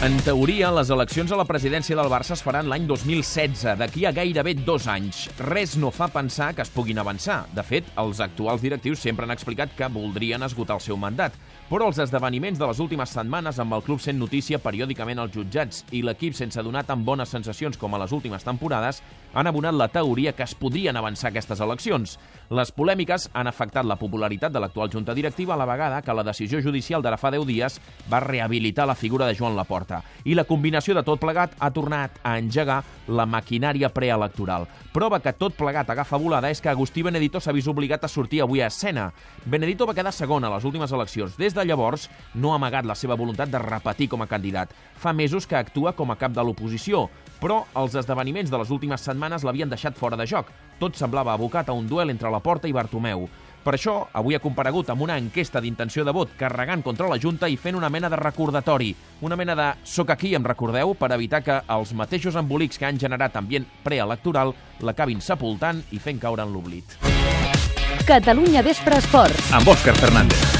En teoria, les eleccions a la presidència del Barça es faran l'any 2016, d'aquí a gairebé dos anys. Res no fa pensar que es puguin avançar. De fet, els actuals directius sempre han explicat que voldrien esgotar el seu mandat. Però els esdeveniments de les últimes setmanes amb el club sent notícia periòdicament als jutjats i l'equip sense donar tan bones sensacions com a les últimes temporades han abonat la teoria que es podrien avançar aquestes eleccions. Les polèmiques han afectat la popularitat de l'actual junta directiva a la vegada que la decisió judicial d'ara fa 10 dies va rehabilitar la figura de Joan Laporta. I la combinació de tot plegat ha tornat a engegar la maquinària preelectoral. Prova que tot plegat agafa volada és que Agustí Benedito s'ha vist obligat a sortir avui a escena. Benedito va quedar segon a les últimes eleccions. Des de llavors no ha amagat la seva voluntat de repetir com a candidat. Fa mesos que actua com a cap de l'oposició, però els esdeveniments de les últimes setmanes l'havien deixat fora de joc. Tot semblava abocat a un duel entre la Porta i Bartomeu. Per això, avui ha comparegut amb una enquesta d'intenció de vot carregant contra la Junta i fent una mena de recordatori, una mena de «soc aquí, em recordeu?», per evitar que els mateixos embolics que han generat ambient preelectoral l'acabin sepultant i fent caure en l'oblit. Catalunya Vespre Esports. Amb Òscar Fernández.